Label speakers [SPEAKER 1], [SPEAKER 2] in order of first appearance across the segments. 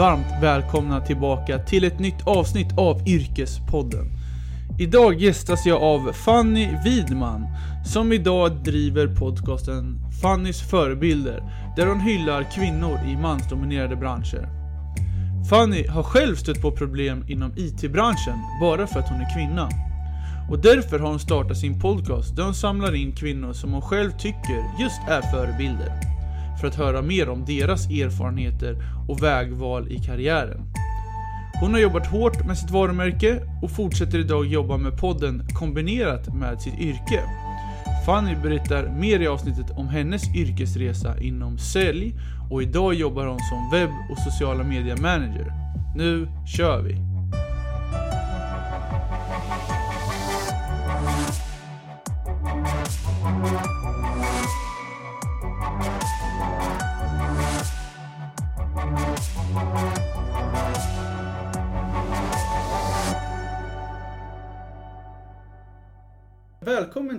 [SPEAKER 1] varmt välkomna tillbaka till ett nytt avsnitt av Yrkespodden. Idag gästas jag av Fanny Widman som idag driver podcasten Fannys förebilder där hon hyllar kvinnor i mansdominerade branscher. Fanny har själv stött på problem inom IT-branschen bara för att hon är kvinna. Och därför har hon startat sin podcast där hon samlar in kvinnor som hon själv tycker just är förebilder. För att höra mer om deras erfarenheter och vägval i karriären. Hon har jobbat hårt med sitt varumärke och fortsätter idag jobba med podden kombinerat med sitt yrke. Fanny berättar mer i avsnittet om hennes yrkesresa inom sälj och idag jobbar hon som webb och sociala media manager. Nu kör vi!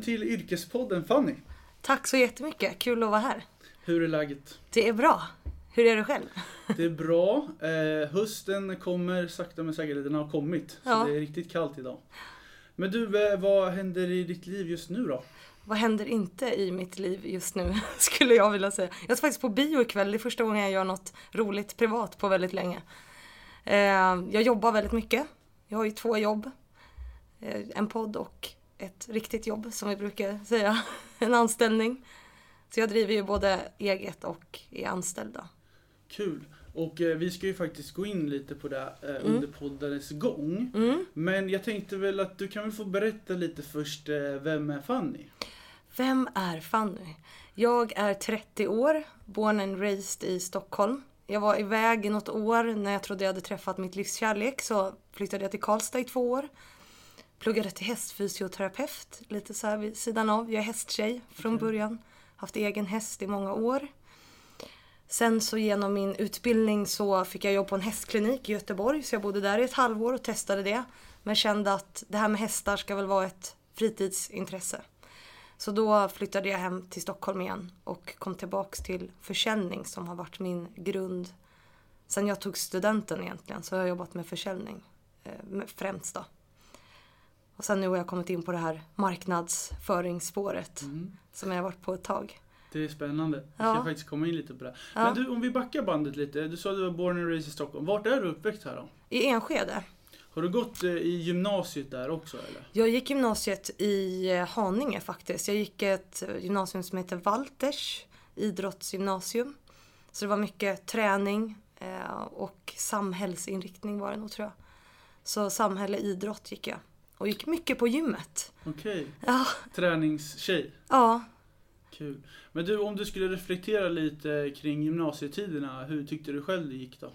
[SPEAKER 1] Välkommen till Yrkespodden Fanny!
[SPEAKER 2] Tack så jättemycket, kul att vara här.
[SPEAKER 1] Hur är läget?
[SPEAKER 2] Det är bra. Hur är det själv?
[SPEAKER 1] Det är bra. Eh, hösten kommer sakta men säkert. Den har kommit. Så
[SPEAKER 2] Ja.
[SPEAKER 1] det är riktigt kallt idag. Men du, eh, vad händer i ditt liv just nu då?
[SPEAKER 2] Vad händer inte i mitt liv just nu, skulle jag vilja säga. Jag ska faktiskt på bio ikväll. Det är första gången jag gör något roligt privat på väldigt länge. Eh, jag jobbar väldigt mycket. Jag har ju två jobb. Eh, en podd och ett riktigt jobb, som vi brukar säga. En anställning. Så jag driver ju både eget och är anställd. då.
[SPEAKER 1] Kul. Och eh, vi ska ju faktiskt gå in lite på det eh, under poddens gång.
[SPEAKER 2] Mm.
[SPEAKER 1] Men jag tänkte väl att du kan väl få berätta lite först. Eh, vem är Fanny?
[SPEAKER 2] Vem är Fanny? Jag är 30 år, born and raised i Stockholm. Jag var iväg i något år när jag trodde jag hade träffat mitt livs kärlek så flyttade jag till Karlstad i två år. Pluggade till hästfysioterapeut, lite så här vid sidan av. Jag är hästtjej från början. Haft egen häst i många år. Sen så genom min utbildning så fick jag jobb på en hästklinik i Göteborg så jag bodde där i ett halvår och testade det. Men kände att det här med hästar ska väl vara ett fritidsintresse. Så då flyttade jag hem till Stockholm igen och kom tillbaks till försäljning som har varit min grund sen jag tog studenten egentligen. Så har jag jobbat med försäljning eh, främst då. Och sen nu har jag kommit in på det här marknadsföringsspåret
[SPEAKER 1] Mm.
[SPEAKER 2] som jag har varit på ett tag.
[SPEAKER 1] Det är spännande. Vi ska
[SPEAKER 2] Ja.
[SPEAKER 1] faktiskt komma in lite på det.
[SPEAKER 2] Ja.
[SPEAKER 1] Men du, om vi backar bandet lite. Du sa att du var born and raised i Stockholm. Vart är du uppväxt här då?
[SPEAKER 2] I Enskede.
[SPEAKER 1] Har du gått eh, i gymnasiet där också eller?
[SPEAKER 2] Jag gick gymnasiet i eh, Haninge faktiskt. Jag gick ett eh, gymnasium som heter Walters idrottsgymnasium. Så det var mycket träning och samhällsinriktning var det nog tror jag. Så samhälle, idrott gick jag. Och gick mycket på gymmet.
[SPEAKER 1] Okej.
[SPEAKER 2] Ja,
[SPEAKER 1] Träningstjej.
[SPEAKER 2] ja.
[SPEAKER 1] Kul. Men du, om du skulle reflektera lite kring gymnasietiderna, hur tyckte du själv det gick då?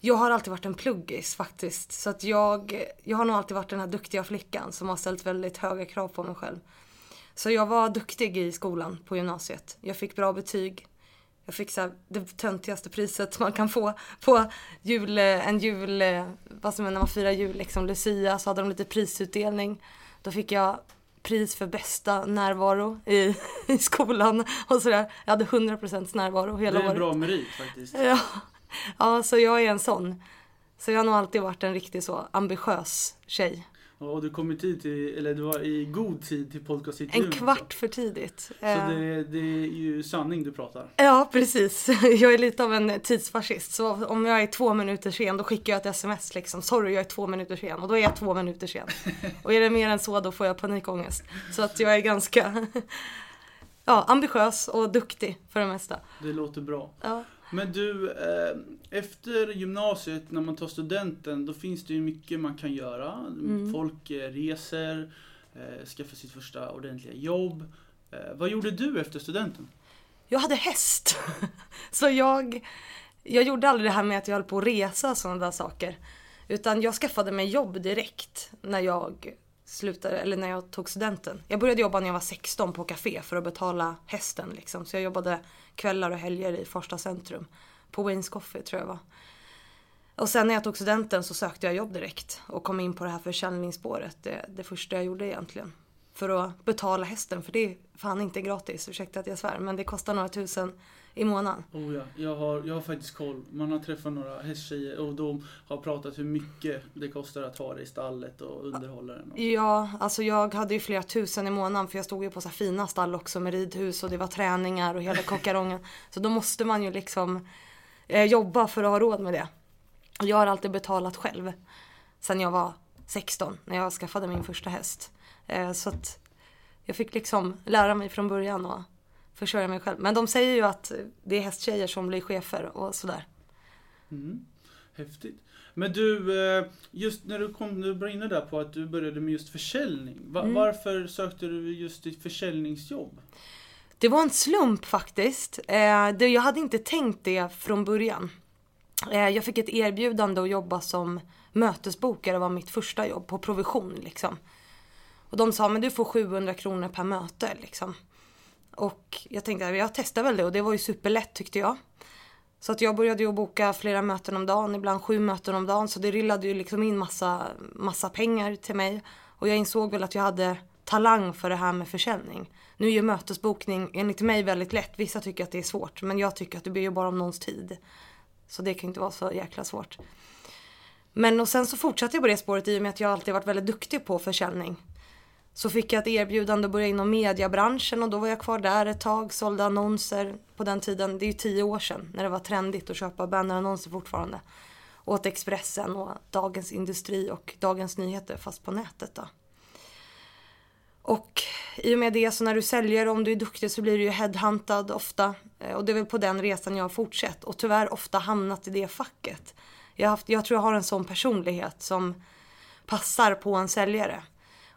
[SPEAKER 2] Jag har alltid varit en pluggis faktiskt. Så att jag, jag har nog alltid varit den här duktiga flickan som har ställt väldigt höga krav på mig själv. Så jag var duktig i skolan på gymnasiet. Jag fick bra betyg. Jag fick så det töntigaste priset man kan få på jul, en jul, vad som är när man firar jul, liksom Lucia, så hade de lite prisutdelning. Då fick jag pris för bästa närvaro i, i skolan och sådär. Jag hade 100% närvaro
[SPEAKER 1] Det
[SPEAKER 2] hela
[SPEAKER 1] är en
[SPEAKER 2] året.
[SPEAKER 1] bra merit faktiskt.
[SPEAKER 2] Ja. ja, så jag är en sån. Så jag har nog alltid varit en riktigt så ambitiös tjej.
[SPEAKER 1] Och du kom i tid till, eller du var i god tid till podcastintervjun.
[SPEAKER 2] En kvart för tidigt.
[SPEAKER 1] Så
[SPEAKER 2] Eh,
[SPEAKER 1] det, det är ju sanning du pratar.
[SPEAKER 2] Ja, precis. Jag är lite av en tidsfascist. Så om jag är två minuter sen då skickar jag ett sms liksom. Sorry, jag är två minuter sen. Och då är jag två minuter sen. Och är det mer än så då får jag panikångest. Så att jag är ganska ja, ambitiös och duktig för det mesta.
[SPEAKER 1] Det låter bra.
[SPEAKER 2] Ja.
[SPEAKER 1] Men du, eh, efter gymnasiet när man tar studenten, då finns det ju mycket man kan göra.
[SPEAKER 2] Mm.
[SPEAKER 1] Folk eh, reser, eh, skaffar sitt första ordentliga jobb. Vad gjorde du efter studenten?
[SPEAKER 2] Jag hade häst. Så jag, jag gjorde aldrig det här med att jag höll på att resa och sådana där saker. Utan jag skaffade mig jobb direkt när jag slutade, eller när jag tog studenten. Jag började jobba när jag var 16 på café för att betala hästen liksom. Så jag jobbade kvällar och helger i Farsta centrum. På Wayne's Coffee tror jag det var. Och sen när jag tog studenten så sökte jag jobb direkt och kom in på det här försäljningsspåret. Det, det första jag gjorde egentligen. För att betala hästen, för det är fan inte gratis, ursäkta att jag svär, men det kostar några tusen i månaden.
[SPEAKER 1] Oh ja, jag har, jag har faktiskt koll. Man har träffat några hästtjejer och de har pratat hur mycket det kostar att ha det i stallet och underhålla den.
[SPEAKER 2] Ja, alltså jag hade ju flera tusen i månaden för jag stod ju på så här fina stall också med ridhus och det var träningar och hela kockarongen. så då måste man ju liksom eh, jobba för att ha råd med det. Jag har alltid betalat själv. Sen jag var 16 när jag skaffade min första häst. Eh, så att jag fick liksom lära mig från början och försörja mig själv. Men de säger ju att det är hästtjejer som blir chefer och sådär.
[SPEAKER 1] Mm. Häftigt. Men du, eh, just när du kom, du var inne där på att du började med just försäljning. Va-
[SPEAKER 2] Mm.
[SPEAKER 1] Varför sökte du just ditt försäljningsjobb?
[SPEAKER 2] Det var en slump faktiskt. Eh, det, jag hade inte tänkt det från början. Eh, jag fick ett erbjudande att jobba som mötesbokare, var mitt första jobb på provision liksom. Och de sa, men du får 700 kronor per möte liksom. Och jag tänkte, jag testar väl det och det var ju superlätt tyckte jag. Så att jag började ju boka flera möten om dagen, ibland sju möten om dagen. Så det rillade ju liksom in massa, massa pengar till mig. Och jag insåg väl att jag hade talang för det här med försäljning. Nu är ju mötesbokning enligt mig väldigt lätt. Vissa tycker att det är svårt. Men jag tycker att det blir ju bara om någons tid. Så det kan inte vara så jäkla svårt. Men och sen så fortsatte jag på det spåret i och med att jag alltid varit väldigt duktig på försäljning. Så fick jag ett erbjudande att börja inom mediebranschen och då var jag kvar där ett tag, sålde annonser på den tiden, det är ju tio år sedan, när det var trendigt att köpa bannerannonser fortfarande. Åt Expressen och Dagens Industri och Dagens Nyheter fast på nätet då. Och i och med det så när du säljer, om du är duktig så blir du ju headhuntad ofta. Eh, och det är väl på den resan jag har fortsatt och tyvärr ofta hamnat i det facket. Jag, haft, jag tror jag har en sån personlighet som passar på en säljare.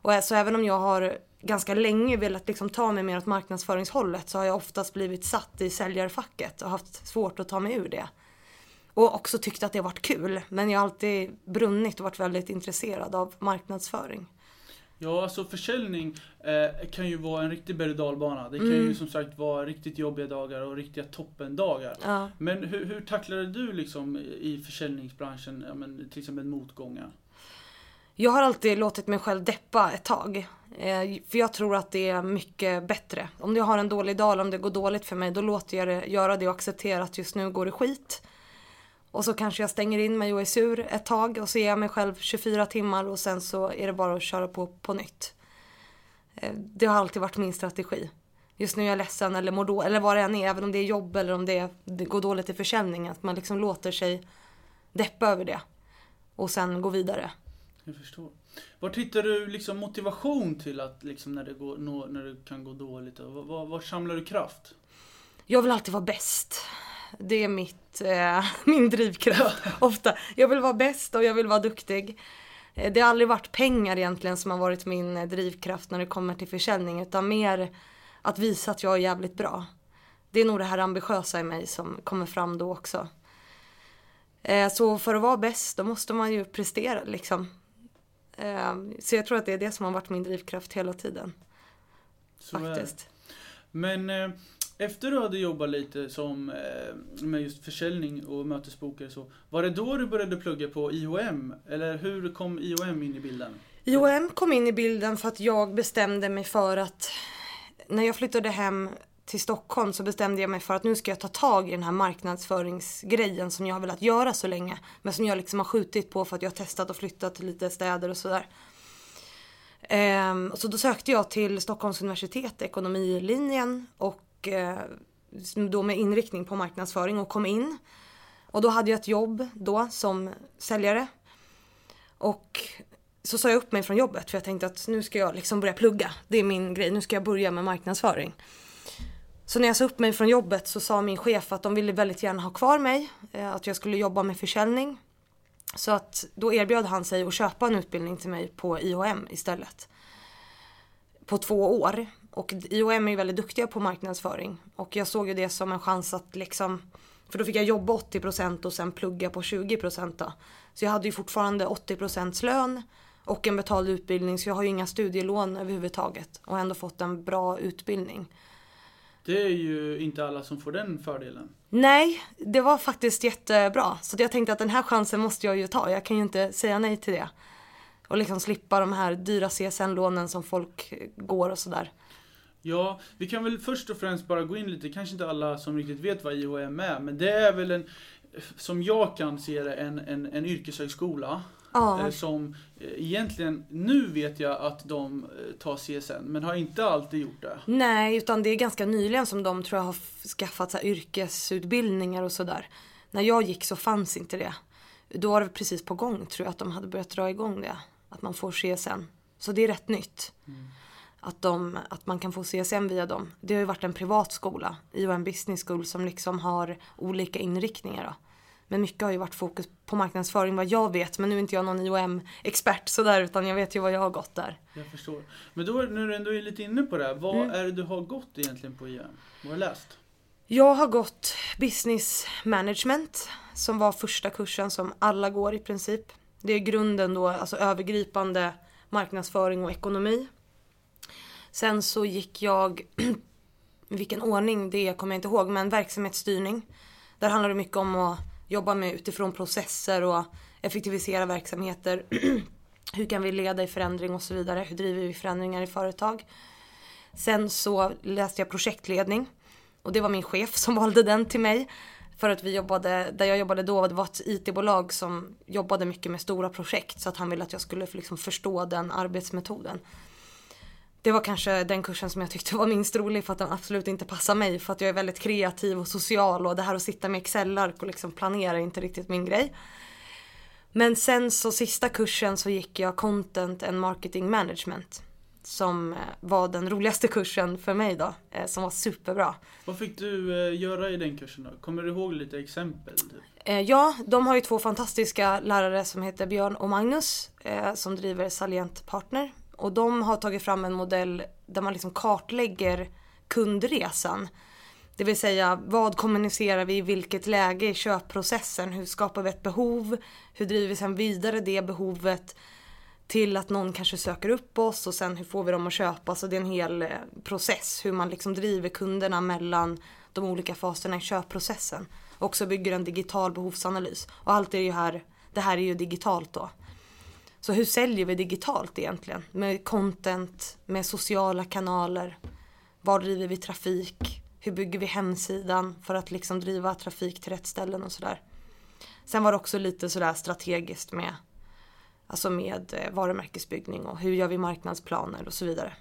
[SPEAKER 2] Och så även om jag har ganska länge velat liksom ta mig mer åt marknadsföringshållet så har jag oftast blivit satt i säljarfacket och haft svårt att ta mig ur det. Och också tyckt att det har varit kul. Men jag har alltid brunnit och varit väldigt intresserad av marknadsföring.
[SPEAKER 1] Ja, alltså försäljning eh, kan ju vara en riktig berg dalbana. Det kan
[SPEAKER 2] Mm.
[SPEAKER 1] ju som sagt vara riktigt jobbiga dagar och riktiga toppendagar.
[SPEAKER 2] Ja.
[SPEAKER 1] Men hur, hur tacklade du liksom i försäljningsbranschen, ja, men, till exempel motgångar?
[SPEAKER 2] Jag har alltid låtit mig själv deppa ett tag. Eh, för jag tror att det är mycket bättre. Om jag har en dålig dag eller om det går dåligt för mig, då låter jag det göra det och acceptera att just nu går det skit. Och så kanske jag stänger in mig och är sur ett tag och så ger jag mig själv 24 timmar och sen så är det bara att köra på på nytt. Eh, det har alltid varit min strategi. Just nu är jag ledsen eller mår då, eller vad det än är, även om det är jobb eller om det, är, det går dåligt i försäljning, att man liksom låter sig deppa över det. Och sen gå vidare.
[SPEAKER 1] Jag förstår. Var hittar du liksom motivation till att liksom när det, går, när det kan gå dåligt? Var, var samlar du kraft?
[SPEAKER 2] Jag vill alltid vara bäst. Det är mitt, eh, min drivkraft ofta. Jag vill vara bäst och jag vill vara duktig. Eh, Det har aldrig varit pengar egentligen som har varit min eh, drivkraft när det kommer till försäljning utan mer att visa att jag är jävligt bra. Det är nog det här ambitiösa i mig som kommer fram då också. Eh, Så för att vara bäst då måste man ju prestera liksom. Eh, Så jag tror att det är det som har varit min drivkraft hela tiden.
[SPEAKER 1] Så.
[SPEAKER 2] Faktiskt.
[SPEAKER 1] Men eh, efter du hade jobbat lite som eh, med just försäljning och mötesbokare så, var det då du började plugga på IHM? Eller hur kom IHM in i bilden?
[SPEAKER 2] IOM kom in i bilden för att jag bestämde mig för att när jag flyttade hem till Stockholm så bestämde jag mig för att nu ska jag ta tag i den här marknadsföringsgrejen som jag har velat göra så länge. Men som jag liksom har skjutit på för att jag har testat och flyttat till lite städer och sådär. Ehm, så då sökte jag till Stockholms universitet, ekonomilinjen och eh, då med inriktning på marknadsföring och kom in. Och då hade jag ett jobb då som säljare. Och så sa jag upp mig från jobbet för jag tänkte att nu ska jag liksom börja plugga. Det är min grej, nu ska jag börja med marknadsföring. Så när jag sa upp mig från jobbet så sa min chef att de ville väldigt gärna ha kvar mig. Eh, att jag skulle jobba med försäljning. Så att då erbjöd han sig att köpa en utbildning till mig på IHM istället. På två år. Och IHM är ju väldigt duktiga på marknadsföring. Och jag såg ju det som en chans att liksom för då fick jag jobba 80% och sen plugga på 20% då. Så jag hade ju fortfarande 80% lön och en betald utbildning så jag har ju inga studielån överhuvudtaget och ändå fått en bra utbildning.
[SPEAKER 1] Det är ju inte alla som får den fördelen.
[SPEAKER 2] Nej, det var faktiskt jättebra. Så jag tänkte att den här chansen måste jag ju ta. Jag kan ju inte säga nej till det. Och liksom slippa de här dyra CSN-lånen som folk går och sådär.
[SPEAKER 1] Ja, vi kan väl först och främst bara gå in lite, kanske inte alla som riktigt vet vad IHM är, men det är väl en, som jag kan se det, en, en, en yrkeshögskola.
[SPEAKER 2] Ja,
[SPEAKER 1] eh, Som eh, egentligen, nu vet jag att de eh, tar CSN, men har inte alltid gjort det.
[SPEAKER 2] nej, utan det är ganska nyligen som de tror jag har skaffat så yrkesutbildningar och sådär. När jag gick så fanns inte det. Då var det precis på gång tror jag att de hade börjat dra igång det. Att man får CSN. Så det är rätt nytt. Att, de, att man kan få CSN via dem. Det har ju varit en privat skola, IOM Business School, som liksom har olika inriktningar. Då. Men mycket har ju varit fokus på marknadsföring vad jag vet. Men nu är inte jag någon IOM-expert sådär utan jag vet ju vad jag har gått där.
[SPEAKER 1] Jag förstår. Men då, när du ändå är lite inne på det, här, vad
[SPEAKER 2] Mm.
[SPEAKER 1] är det du har gått egentligen på IHM? Vad har du läst?
[SPEAKER 2] Jag har gått business management som var första kursen som alla går i princip. Det är grunden då, alltså övergripande marknadsföring och ekonomi. Sen så gick jag, vilken ordning det kommer jag inte ihåg, men verksamhetsstyrning. Där handlar det mycket om att jobba med utifrån processer och effektivisera verksamheter. Hur kan vi leda i förändring och så vidare? Hur driver vi förändringar i företag? Sen så läste jag projektledning. Och det var min chef som valde den till mig. För att vi jobbade, där jag jobbade då, det var ett IT-bolag som jobbade mycket med stora projekt. Så att han ville att jag skulle liksom förstå den arbetsmetoden. Det var kanske den kursen som jag tyckte var minst rolig för att den absolut inte passar mig. För att jag är väldigt kreativ och social och det här att sitta med Excel-ark och liksom planera är inte riktigt min grej. Men sen så sista kursen så gick jag Content and Marketing Management. Som eh, var den roligaste kursen för mig då, eh, som var superbra.
[SPEAKER 1] Vad fick du eh, göra i den kursen då? Kommer du ihåg lite exempel?
[SPEAKER 2] Ja, de har ju två fantastiska lärare som heter Björn och Magnus som driver Salient Partner. Och de har tagit fram en modell där man liksom kartlägger kundresan. Det vill säga vad kommunicerar vi i vilket läge i köpprocessen? Hur skapar vi ett behov? Hur driver vi sen vidare det behovet till att någon kanske söker upp oss och sen hur får vi dem att köpa? Så det är en hel eh, process hur man liksom driver kunderna mellan de olika faserna i köpprocessen. Också bygger en digital behovsanalys. Och allt är ju här, det här är ju digitalt då. Så hur säljer vi digitalt egentligen? Med content, med sociala kanaler. Var driver vi trafik? Hur bygger vi hemsidan för att liksom driva trafik till rätt ställen och sådär. Sen var det också lite sådär strategiskt med Alltså med eh, varumärkesbyggning och hur gör vi marknadsplaner och så vidare.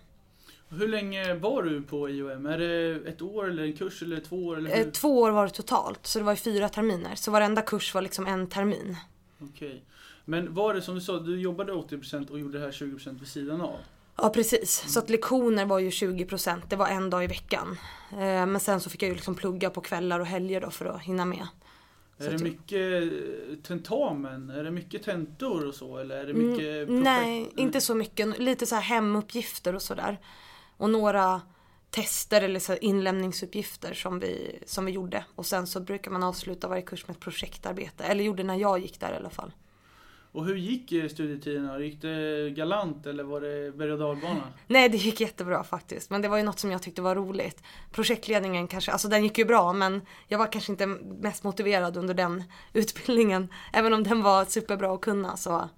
[SPEAKER 1] Hur länge var du på IOM? Är det ett år eller en kurs eller två år? Eller hur?
[SPEAKER 2] Eh, Två år var det totalt, så det var fyra terminer. Så varenda kurs var liksom en termin.
[SPEAKER 1] Okej. Men var det som du sa, du jobbade 80% och gjorde det här 20% vid sidan av?
[SPEAKER 2] Ja precis, så att lektioner var ju 20%, det var en dag i veckan. Eh, Men sen så fick jag ju liksom plugga på kvällar och helger då för att hinna med.
[SPEAKER 1] Är det mycket eh, tentamen? Är det mycket tentor och så? Eller är det mycket
[SPEAKER 2] Mm,
[SPEAKER 1] projekt?
[SPEAKER 2] Nej, inte så mycket. Lite så här hemuppgifter och sådär. Och några tester eller så inlämningsuppgifter som vi, som vi gjorde. Och sen så brukar man avsluta varje kurs med ett projektarbete. Eller gjorde när jag gick där i alla fall.
[SPEAKER 1] Och hur gick eh, studietiden? Gick det galant eller var det berg och dalbana?
[SPEAKER 2] Nej, det gick jättebra faktiskt. Men det var ju något som jag tyckte var roligt. Projektledningen kanske, alltså den gick ju bra men jag var kanske inte mest motiverad under den utbildningen. Även om den var superbra att kunna så.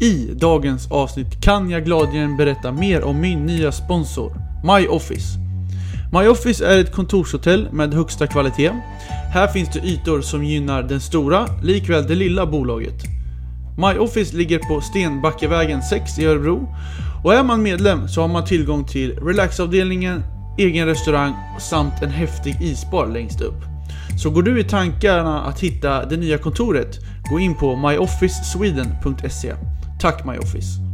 [SPEAKER 1] I dagens avsnitt kan jag gladeligen berätta mer om min nya sponsor, MyOffice. MyOffice är ett kontorshotell med högsta kvalitet. Här finns det ytor som gynnar den stora, likväl det lilla bolaget. MyOffice ligger på Stenbackevägen 6 i Örebro och är man medlem så har man tillgång till relaxavdelningen, egen restaurang samt en häftig isbar längst upp. Så går du i tankarna att hitta det nya kontoret, gå in på myofficesweden.se. Tack MyOffice!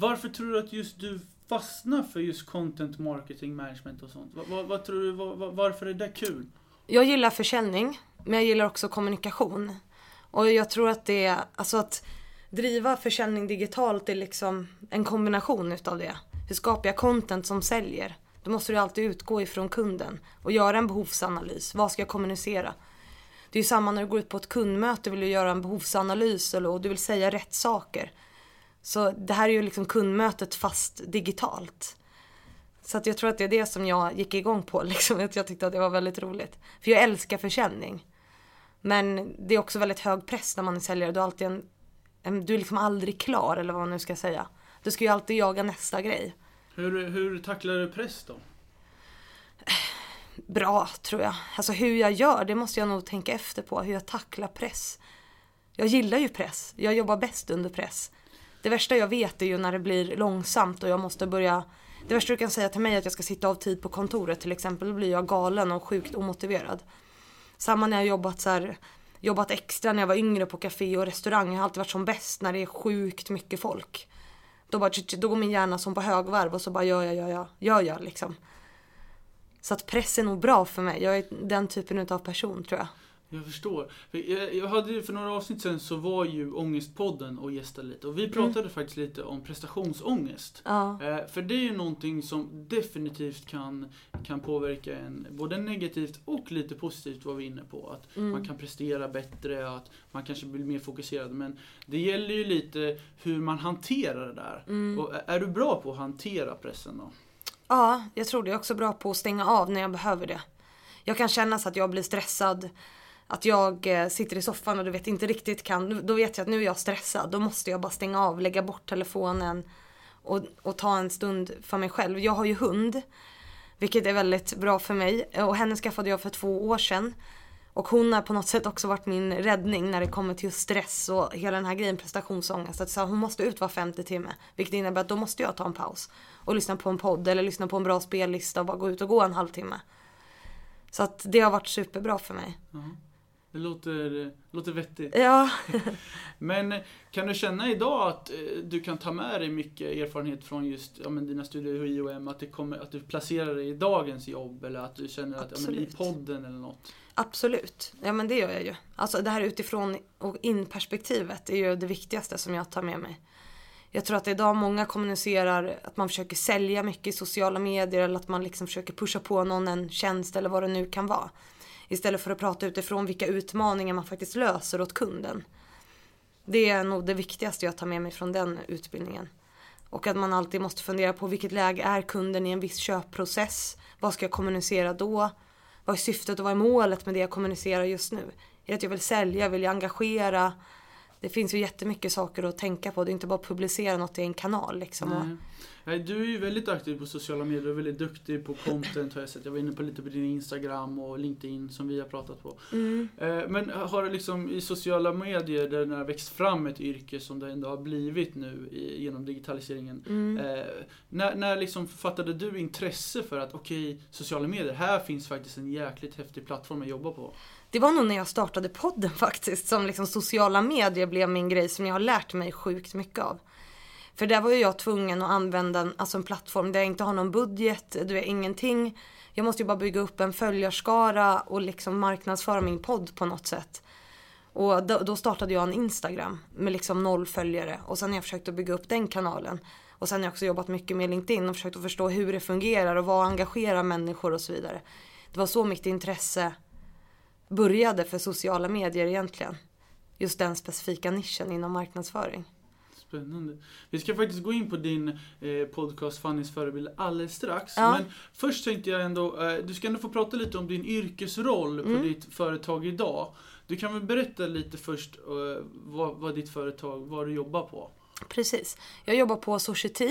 [SPEAKER 1] Varför tror du att just du fastnar för just content marketing management och sånt? Vad, vad, vad tror du, vad, varför är det kul?
[SPEAKER 2] Jag gillar försäljning, men jag gillar också kommunikation. Och jag tror att det är, alltså att driva försäljning digitalt är liksom en kombination utav det. Hur skapar jag content som säljer? Då måste du alltid utgå ifrån kunden och göra en behovsanalys. Vad ska jag kommunicera? Det är ju samma när du går ut på ett kundmöte vill du göra en behovsanalys och du vill säga rätt saker. Så det här är ju liksom kundmötet fast digitalt. Så att jag tror att det är det som jag gick igång på. Liksom. Att jag tyckte att det var väldigt roligt. För jag älskar försäljning. Men det är också väldigt hög press när man är säljare. Du är, alltid en, en, du är liksom aldrig klar eller vad man nu ska säga. Du ska ju alltid jaga nästa grej.
[SPEAKER 1] Hur, hur tacklar du press då?
[SPEAKER 2] Bra tror jag. Alltså hur jag gör, det måste jag nog tänka efter på. Hur jag tacklar press. Jag gillar ju press. Jag jobbar bäst under press. Det värsta jag vet är ju när det blir långsamt och jag måste börja det värsta du kan säga till mig är att jag ska sitta av tid på kontoret till exempel. Då blir jag galen och sjukt omotiverad. Samma när jag jobbat så här, jobbat extra när jag var yngre på café och restaurang. Jag har alltid varit som bäst när det är sjukt mycket folk. Då, bara, då går min hjärna som på högvarv och så bara gör jag, gör jag, gör jag liksom. Så att press är nog bra för mig. Jag är den typen av person tror jag.
[SPEAKER 1] Jag förstår. Jag, hade för några avsnitt sen så var ju Ångestpodden och gästade lite och vi pratade mm. faktiskt lite om prestationsångest.
[SPEAKER 2] Ja.
[SPEAKER 1] Eh, för det är ju någonting som definitivt kan, kan påverka en både negativt och lite positivt var vi inne på. Att mm. man kan prestera bättre, att man kanske blir mer fokuserad. Men det gäller ju lite hur man hanterar det där.
[SPEAKER 2] Mm.
[SPEAKER 1] Och är du bra på att hantera pressen då?
[SPEAKER 2] Ja, jag tror det. Jag är också bra på att stänga av när jag behöver det. Jag kan känna så att jag blir stressad att jag eh, sitter i soffan och du vet inte riktigt kan, då vet jag att nu är jag stressad. Då måste jag bara stänga av, lägga bort telefonen och, och ta en stund för mig själv. Jag har ju hund, vilket är väldigt bra för mig. Och henne skaffade jag för två år sedan. Och hon har på något sätt också varit min räddning när det kommer till just stress och hela den här grejen prestationsångest. Att så hon måste ut var femte timme. Vilket innebär att då måste jag ta en paus. Och lyssna på en podd eller lyssna på en bra spellista och bara gå ut och gå en halvtimme. Så att det har varit superbra för mig.
[SPEAKER 1] Mm. Det låter, låter vettigt.
[SPEAKER 2] Ja.
[SPEAKER 1] men kan du känna idag att eh, du kan ta med dig mycket erfarenhet från just ja, men dina studier i IOM? Att, det kommer, att du placerar dig i dagens jobb eller att du känner att ja, men i podden eller något?
[SPEAKER 2] Absolut. Ja men det gör jag ju. Alltså det här utifrån och in perspektivet är ju det viktigaste som jag tar med mig. Jag tror att idag många kommunicerar att man försöker sälja mycket i sociala medier eller att man liksom försöker pusha på någon en tjänst eller vad det nu kan vara. Istället för att prata utifrån vilka utmaningar man faktiskt löser åt kunden. Det är nog det viktigaste jag tar med mig från den utbildningen. Och att man alltid måste fundera på vilket läge är kunden i en viss köpprocess? Vad ska jag kommunicera då? Vad är syftet och vad är målet med det jag kommunicerar just nu? Är det att jag vill sälja? Vill jag engagera? Det finns ju jättemycket saker att tänka på. Det är inte bara att publicera något i en kanal liksom.
[SPEAKER 1] Mm. Nej, du är ju väldigt aktiv på sociala medier och väldigt duktig på content har jag sett. Jag var inne på lite på din Instagram och LinkedIn som vi har pratat på.
[SPEAKER 2] Mm.
[SPEAKER 1] Eh, men har det liksom i sociala medier där det har växt fram ett yrke som det ändå har blivit nu genom digitaliseringen.
[SPEAKER 2] Mm.
[SPEAKER 1] Eh, när, när liksom fattade du intresse för att okej, okay, sociala medier, här finns faktiskt en jäkligt häftig plattform att jobba på?
[SPEAKER 2] Det var nog när jag startade podden faktiskt som liksom sociala medier blev min grej som jag har lärt mig sjukt mycket av. För där var ju jag tvungen att använda en, alltså en plattform där jag inte har någon budget, du vet ingenting. Jag måste ju bara bygga upp en följarskara och liksom marknadsföra min podd på något sätt. Och då, då, startade jag en Instagram med liksom noll följare och sen har jag försökt att bygga upp den kanalen. Och sen har jag också jobbat mycket med LinkedIn och försökt att förstå hur det fungerar och vad engagerar människor och så vidare. Det var så mitt intresse började för sociala medier egentligen. Just den specifika nischen inom marknadsföring.
[SPEAKER 1] Spännande. Vi ska faktiskt gå in på din eh, podcast Fannys förebild alldeles strax.
[SPEAKER 2] Ja.
[SPEAKER 1] Men först tänkte jag ändå, eh, du ska ändå få prata lite om din yrkesroll på
[SPEAKER 2] Mm.
[SPEAKER 1] ditt företag idag. Du kan väl berätta lite först eh, vad, vad ditt företag, vad du jobbar på?
[SPEAKER 2] Precis. Jag jobbar på Society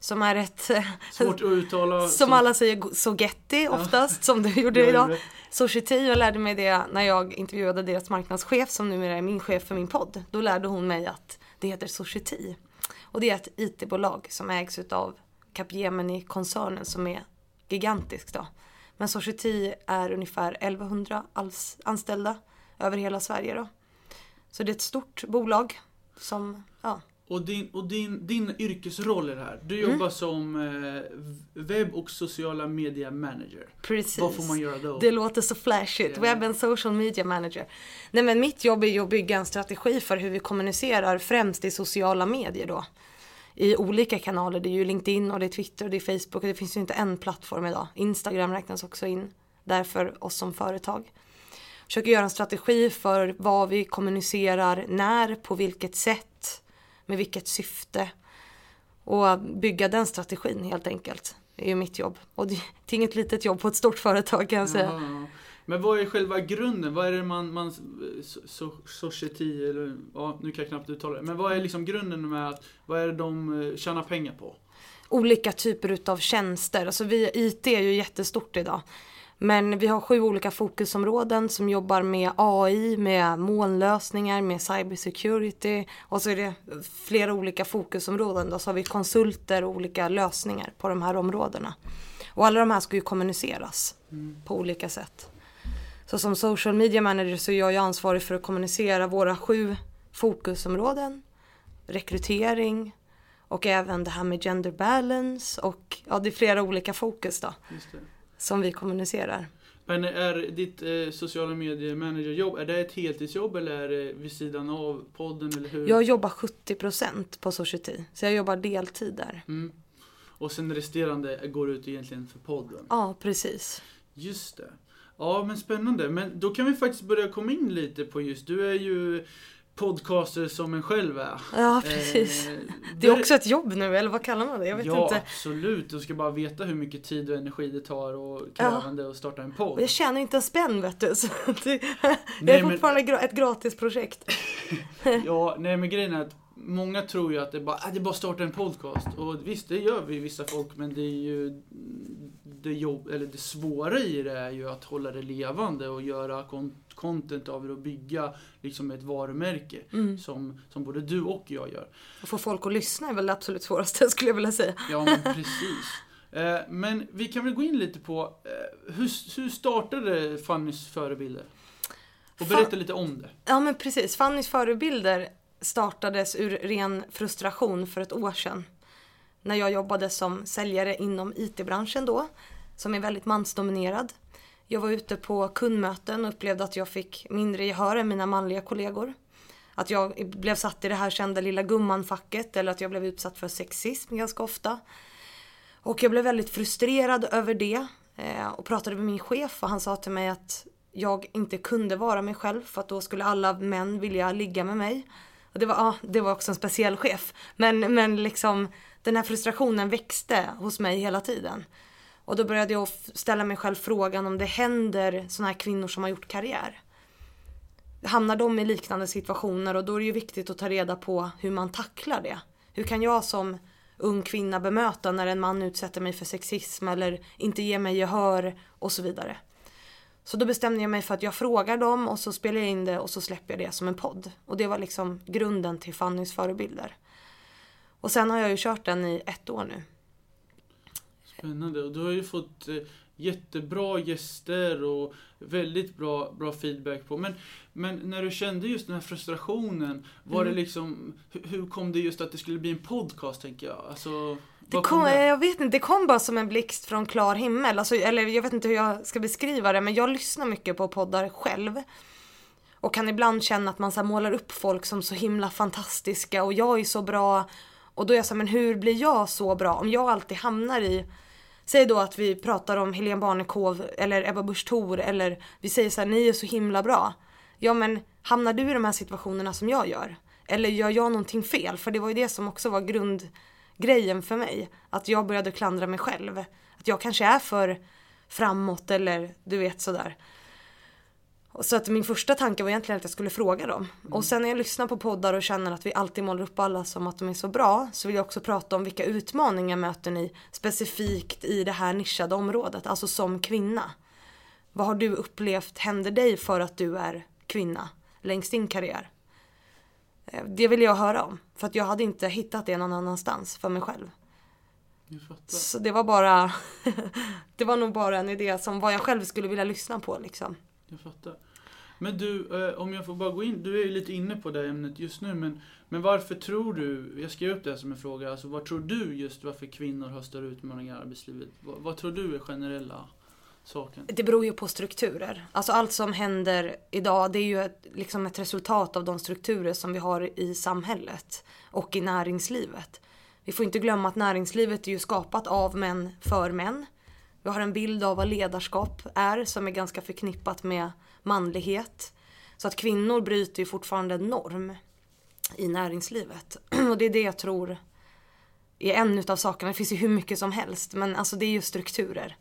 [SPEAKER 2] som är ett...
[SPEAKER 1] Svårt att uttala.
[SPEAKER 2] Som alla säger Sogetti oftast, som du gjorde
[SPEAKER 1] Jag
[SPEAKER 2] idag. Society, jag lärde mig det när jag intervjuade deras marknadschef som numera är min chef för min podd. Då lärde hon mig att det heter Society. Och det är ett IT-bolag som ägs utav Capgemini-koncernen som är gigantisk då. Men Society är ungefär 1100 alls- anställda över hela Sverige då. Så det är ett stort bolag som, ja.
[SPEAKER 1] Och din, och din, din yrkesroll i det här. Du
[SPEAKER 2] Mm.
[SPEAKER 1] jobbar som eh, webb och sociala media manager.
[SPEAKER 2] Precis.
[SPEAKER 1] Vad får man göra då?
[SPEAKER 2] Det låter så flashigt.
[SPEAKER 1] Ja.
[SPEAKER 2] Web and social media manager. Nej men mitt jobb är ju att bygga en strategi för hur vi kommunicerar främst i sociala medier då. I olika kanaler. Det är ju LinkedIn och det är Twitter och det är Facebook och det finns ju inte en plattform idag. Instagram räknas också in där för oss som företag. Försöker göra en strategi för vad vi kommunicerar, när, på vilket sätt, med vilket syfte. Och bygga den strategin helt enkelt. är ju mitt jobb. Och det är inget litet jobb på ett stort företag kan jag säga.
[SPEAKER 1] Ja. Men vad är själva grunden? Vad är det man, man so, society, eller ja, nu kan jag knappt uttala det. Men vad är liksom grunden med att, vad är det de eh, tjänar pengar på?
[SPEAKER 2] Olika typer utav tjänster. Alltså vi, IT är ju jättestort idag. Men vi har sju olika fokusområden som jobbar med AI, med molnlösningar, med cybersecurity och så är det flera olika fokusområden. Då så har vi konsulter och olika lösningar på de här områdena. Och alla de här ska ju kommuniceras mm. på olika sätt. Så som social media manager så är jag ju ansvarig för att kommunicera våra sju fokusområden. Rekrytering och även det här med gender balance och ja, det är flera olika fokus då. Som vi kommunicerar.
[SPEAKER 1] Men är ditt eh, sociala medier managerjobb, är det ett heltidsjobb eller är det vid sidan av podden eller hur?
[SPEAKER 2] Jag jobbar 70% på Society, så jag jobbar deltid där.
[SPEAKER 1] Mm. Och sen resterande går ut egentligen för podden?
[SPEAKER 2] Ja, precis.
[SPEAKER 1] Just det. Ja, men spännande. Men då kan vi faktiskt börja komma in lite på just, du är ju podcaster som en själv är.
[SPEAKER 2] Ja, precis. Eh, det är också ett jobb nu, eller vad kallar man det? Jag vet
[SPEAKER 1] ja,
[SPEAKER 2] inte.
[SPEAKER 1] Ja, absolut. Du ska bara veta hur mycket tid och energi det tar och krävande ja. att starta en podd.
[SPEAKER 2] Jag tjänar inte en spänn vet du. Så det, nej, är fortfarande men... ett gratisprojekt.
[SPEAKER 1] ja, nej men grejen är att många tror ju att det bara, äh, det är bara att starta en podcast. Och visst, det gör vi vissa folk, men det är ju det, jobb, eller det svåra i det är ju att hålla det levande och göra content av det och bygga liksom ett varumärke mm. som, som både du och jag gör.
[SPEAKER 2] Och få folk att lyssna är väl det absolut svåraste skulle jag vilja säga.
[SPEAKER 1] Ja, men precis. Eh, men vi kan väl gå in lite på, eh, hur, hur startade Fannys förebilder? Och berätta Fan... lite om det.
[SPEAKER 2] Ja men precis, Fannys förebilder startades ur ren frustration för ett år sedan. När jag jobbade som säljare inom IT-branschen då, som är väldigt mansdominerad. Jag var ute på kundmöten och upplevde att jag fick mindre gehör än mina manliga kollegor. Att jag blev satt i det här kända lilla gumman-facket eller att jag blev utsatt för sexism ganska ofta. Och jag blev väldigt frustrerad över det eh, och pratade med min chef och han sa till mig att jag inte kunde vara mig själv för att då skulle alla män vilja ligga med mig. Och det var, ja, det var också en speciell chef. Men, men liksom den här frustrationen växte hos mig hela tiden. Och då började jag ställa mig själv frågan om det händer sådana här kvinnor som har gjort karriär. Hamnar de i liknande situationer och då är det ju viktigt att ta reda på hur man tacklar det. Hur kan jag som ung kvinna bemöta när en man utsätter mig för sexism eller inte ger mig gehör och så vidare. Så då bestämde jag mig för att jag frågar dem och så spelar jag in det och så släpper jag det som en podd. Och det var liksom grunden till Fannys förebilder. Och sen har jag ju kört den i ett år nu.
[SPEAKER 1] Spännande. Och du har ju fått eh, jättebra gäster och väldigt bra, bra feedback på. Men, men när du kände just den här frustrationen, var mm. det liksom, hur kom det just att det skulle bli en podcast tänker jag? Alltså,
[SPEAKER 2] det kom, jag vet inte, det kom bara som en blixt från klar himmel. Alltså, eller jag vet inte hur jag ska beskriva det, men jag lyssnar mycket på poddar själv. Och kan ibland känna att man så målar upp folk som så himla fantastiska och jag är så bra. Och då är jag så här, men hur blir jag så bra? Om jag alltid hamnar i Säg då att vi pratar om Helene Barnekow eller Ebba Busch Thor eller vi säger så här, ni är så himla bra. Ja men hamnar du i de här situationerna som jag gör? Eller gör jag någonting fel? För det var ju det som också var grundgrejen för mig. Att jag började klandra mig själv. Att jag kanske är för framåt eller du vet sådär. Så att min första tanke var egentligen att jag skulle fråga dem. Mm. Och sen när jag lyssnar på poddar och känner att vi alltid målar upp alla som att de är så bra så vill jag också prata om vilka utmaningar möter ni specifikt i det här nischade området, alltså som kvinna. Vad har du upplevt händer dig för att du är kvinna längs din karriär? Eh, det vill jag höra om, för att jag hade inte hittat det någon annanstans för mig själv. Så det var bara, det var nog bara en idé som vad jag själv skulle vilja lyssna på liksom.
[SPEAKER 1] Jag fattar. Men du, eh, om jag får bara gå in, du är ju lite inne på det ämnet just nu, men, men varför tror du, jag skrev upp det här som en fråga, alltså vad tror du just varför kvinnor har större utmaningar i arbetslivet? Vad, vad tror du är generella saken?
[SPEAKER 2] Det beror ju på strukturer. Alltså allt som händer idag, det är ju ett, liksom ett resultat av de strukturer som vi har i samhället och i näringslivet. Vi får inte glömma att näringslivet är ju skapat av män för män. Vi har en bild av vad ledarskap är som är ganska förknippat med manlighet. Så att kvinnor bryter ju fortfarande norm i näringslivet. Och det är det jag tror är en utav sakerna. Det finns ju hur mycket som helst. Men alltså det är ju strukturer.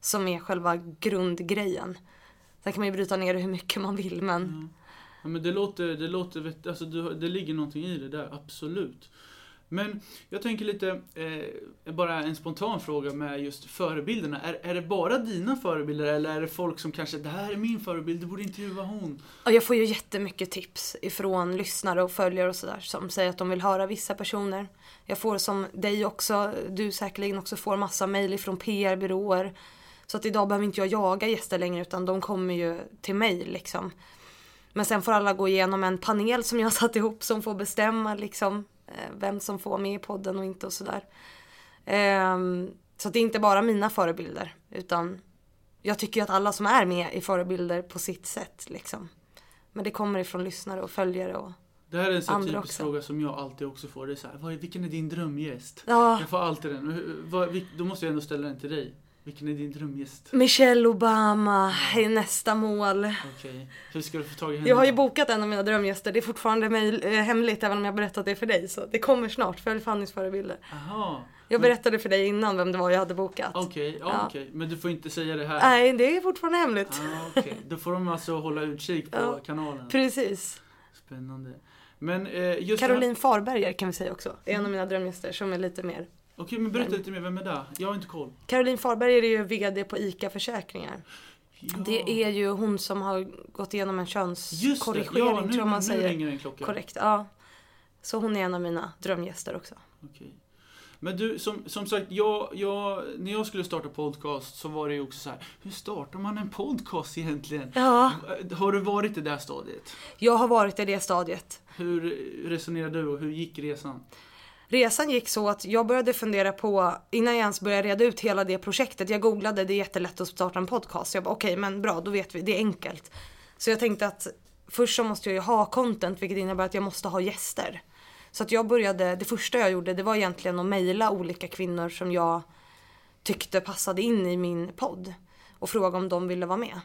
[SPEAKER 2] Som är själva grundgrejen. Sen kan man ju bryta ner det hur mycket man vill men.
[SPEAKER 1] Mm. Ja, men det låter, det låter, alltså det, det ligger någonting i det där, absolut. Men jag tänker lite, eh, bara en spontan fråga med just förebilderna. Är, är det bara dina förebilder eller är det folk som kanske, det här är min förebild, du borde intervjua hon?
[SPEAKER 2] Jag får ju jättemycket tips ifrån lyssnare och följare och sådär som säger att de vill höra vissa personer. Jag får som dig också, du säkerligen också får massa mejl ifrån PR-byråer. Så att idag behöver inte jag jaga gäster längre utan de kommer ju till mig liksom. Men sen får alla gå igenom en panel som jag har satt ihop som får bestämma liksom vem som får med i podden och inte och sådär. Ehm, så det är inte bara mina förebilder utan jag tycker att alla som är med är förebilder på sitt sätt liksom. Men det kommer ifrån lyssnare och följare och
[SPEAKER 1] Det här är en sån typisk
[SPEAKER 2] också.
[SPEAKER 1] fråga som jag alltid också får. Det är så här, vad är, vilken är din drömgäst?
[SPEAKER 2] ja,
[SPEAKER 1] Jag får alltid den. Då måste jag ändå ställa den till dig. Vilken är din drömgäst?
[SPEAKER 2] Michelle Obama är nästa mål.
[SPEAKER 1] Okej, hur ska du få tag i henne?
[SPEAKER 2] Jag har ju bokat en av mina drömgäster. Det är fortfarande mig, eh, hemligt även om jag berättat det för dig. Så det kommer snart. Följ Fannys förebilder.
[SPEAKER 1] Aha.
[SPEAKER 2] Jag
[SPEAKER 1] Men-
[SPEAKER 2] berättade för dig innan vem det var jag hade bokat.
[SPEAKER 1] Okej, ja,
[SPEAKER 2] Ja.
[SPEAKER 1] okej. Men du får inte säga det här?
[SPEAKER 2] Nej, det är fortfarande hemligt.
[SPEAKER 1] Ah, okej. Då får de alltså hålla utkik på
[SPEAKER 2] Ja.
[SPEAKER 1] kanalen.
[SPEAKER 2] Precis.
[SPEAKER 1] Spännande. Men eh, just
[SPEAKER 2] Caroline Farberger kan vi säga också. Det är en av mina drömgäster som är lite mer.
[SPEAKER 1] Okej, men berätta lite mer. Vem är det? Jag har inte koll.
[SPEAKER 2] Caroline Farberger är ju VD på ICA Försäkringar.
[SPEAKER 1] Ja.
[SPEAKER 2] Det är ju hon som har gått igenom en könskorrigering
[SPEAKER 1] Ja, nu,
[SPEAKER 2] tror man
[SPEAKER 1] nu
[SPEAKER 2] säger.
[SPEAKER 1] ringer en klocka.
[SPEAKER 2] Korrekt, ja. Så hon är en av mina drömgäster också.
[SPEAKER 1] Okej. Men du, som, som sagt, jag, jag, när jag skulle starta podcast så var det ju också så här. Hur startar man en podcast egentligen?
[SPEAKER 2] Ja,
[SPEAKER 1] Har du varit i det där stadiet?
[SPEAKER 2] jag har varit i det stadiet.
[SPEAKER 1] Hur resonerade du och hur gick resan?
[SPEAKER 2] Resan gick så att jag började fundera på, innan jag ens började reda ut hela det projektet, jag googlade, det är jättelätt att starta en podcast. Jag bara okej men bra, då vet vi, det är enkelt. Så jag tänkte att först så måste jag ju ha content vilket innebär att jag måste ha gäster. Så att jag började, det första jag gjorde det var egentligen att mejla olika kvinnor som jag tyckte passade in i min podd. Och fråga om de ville vara med.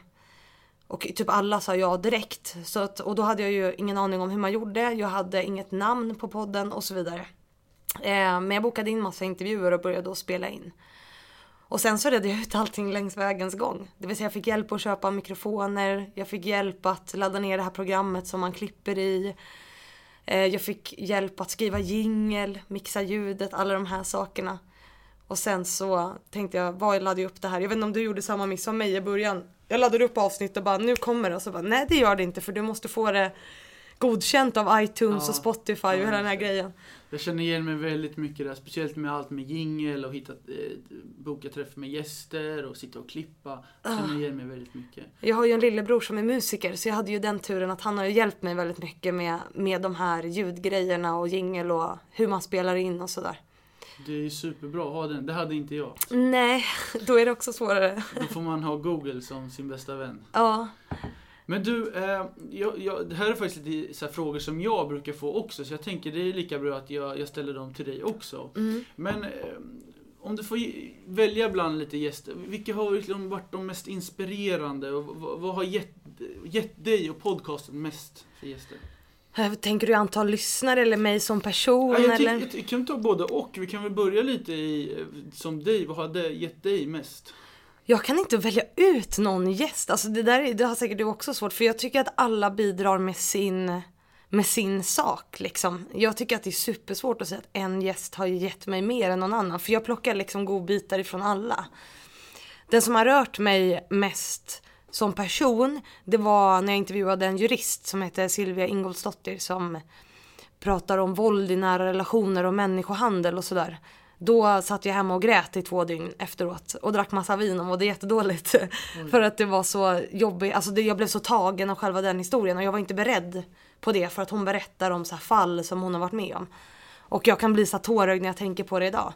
[SPEAKER 2] Och typ alla sa ja direkt. Så att, och då hade jag ju ingen aning om hur man gjorde. Jag hade inget namn på podden och så vidare. Eh, men jag bokade in massa intervjuer och började då spela in. Och sen så redde jag ut allting längs vägens gång. Det vill säga jag fick hjälp att köpa mikrofoner, jag fick hjälp att ladda ner det här programmet som man klipper i. Eh, jag fick hjälp att skriva jingel, mixa ljudet, alla de här sakerna. Och sen så tänkte jag, vad laddar jag upp det här? Jag vet inte om du gjorde samma miss som mig i början. Jag laddade upp avsnitt och bara, nu kommer det. Och så bara, nej det gör det inte för du måste få det godkänt av iTunes
[SPEAKER 1] Ja.
[SPEAKER 2] och Spotify och
[SPEAKER 1] Ja,
[SPEAKER 2] hela den här grejen.
[SPEAKER 1] Jag känner igen mig väldigt mycket där, speciellt med allt med jingel och hitta, eh, boka träff med gäster och sitta och klippa. Jag
[SPEAKER 2] Ah.
[SPEAKER 1] känner igen mig väldigt mycket.
[SPEAKER 2] Jag har ju en lillebror som är musiker så jag hade ju den turen att han har ju hjälpt mig väldigt mycket med, med de här ljudgrejerna och jingel och hur man spelar in och sådär.
[SPEAKER 1] Det är ju superbra att ha den, det hade inte jag.
[SPEAKER 2] Nej, då är det också svårare.
[SPEAKER 1] Då får man ha Google som sin bästa vän.
[SPEAKER 2] Ja,
[SPEAKER 1] Men du, eh, jag, jag, det här är faktiskt lite så här frågor som jag brukar få också, så jag tänker det är lika bra att jag, jag ställer dem till dig också.
[SPEAKER 2] mm.
[SPEAKER 1] Men eh, om du får välja bland lite gäster, vilka har liksom varit de mest inspirerande och vad, vad har gett, gett dig och podcasten mest för gäster?
[SPEAKER 2] Eh, Tänker du antal lyssnare eller mig som person
[SPEAKER 1] Ja, jag,
[SPEAKER 2] eller?
[SPEAKER 1] jag, kan ta både och. Vi kan väl börja lite i, eh, som dig, vad hade gett dig mest?
[SPEAKER 2] Jag kan inte välja ut någon gäst. Alltså det där det har säkert du också svårt för jag tycker att alla bidrar med sin, med sin sak liksom. Jag tycker att det är supersvårt att säga att en gäst har gett mig mer än någon annan för jag plockar liksom godbitar ifrån alla. Den som har rört mig mest som person det var när jag intervjuade en jurist som heter Silvia Ingolsdottir som pratar om våld i nära relationer och människohandel och sådär. Då satt jag hemma och grät i två dygn efteråt och drack massa vin och mådde jättedåligt. för att det var så jobbigt, alltså det, jag blev så tagen av själva den historien och jag var inte beredd på det för att hon berättar om så här fall som hon har varit med om. Och jag kan bli så tårögd när jag tänker på det idag.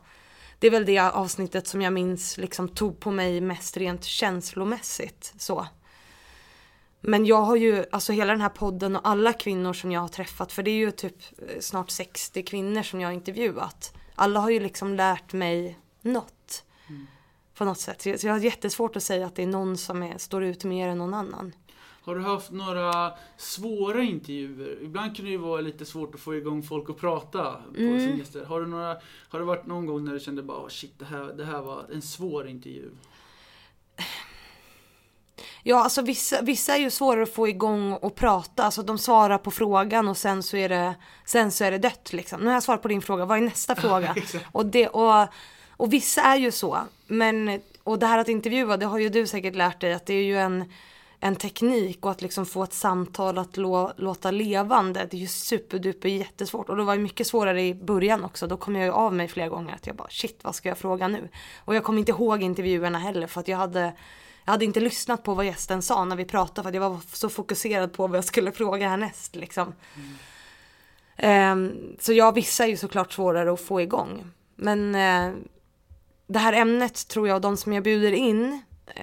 [SPEAKER 2] Det är väl det avsnittet som jag minns liksom tog på mig mest rent känslomässigt så. Men jag har ju, alltså hela den här podden och alla kvinnor som jag har träffat, för det är ju typ snart 60 kvinnor som jag har intervjuat. Alla har ju liksom lärt mig något. På något sätt. Så jag har jättesvårt att säga att det är någon som är, står ut mer än någon annan.
[SPEAKER 1] Har du haft några svåra intervjuer? Ibland kan det ju vara lite svårt att få igång folk att prata på
[SPEAKER 2] Mm.
[SPEAKER 1] sin gäster. Har, du några, har det varit någon gång när du kände bara oh, shit, det här, det här var en svår intervju?
[SPEAKER 2] Ja, alltså vissa, vissa är ju svårare att få igång och prata. Alltså de svarar på frågan och sen så är det, sen så är det dött liksom. Nu har jag svarat på din fråga, vad är nästa fråga? Och, det, och, och vissa är ju så. Men, och det här att intervjua, det har ju du säkert lärt dig att det är ju en, en teknik och att liksom få ett samtal att lå, låta levande. Det är ju superduper jättesvårt. Och det var ju mycket svårare i början också. Då kom jag ju av mig flera gånger att jag bara shit vad ska jag fråga nu? Och jag kommer inte ihåg intervjuerna heller för att jag hade jag hade inte lyssnat på vad gästen sa när vi pratade för att jag var så fokuserad på vad jag skulle fråga härnäst liksom. Ehm, så ja, vissa är ju såklart svårare att få igång. Men eh, det här ämnet tror jag de som jag bjuder in, eh,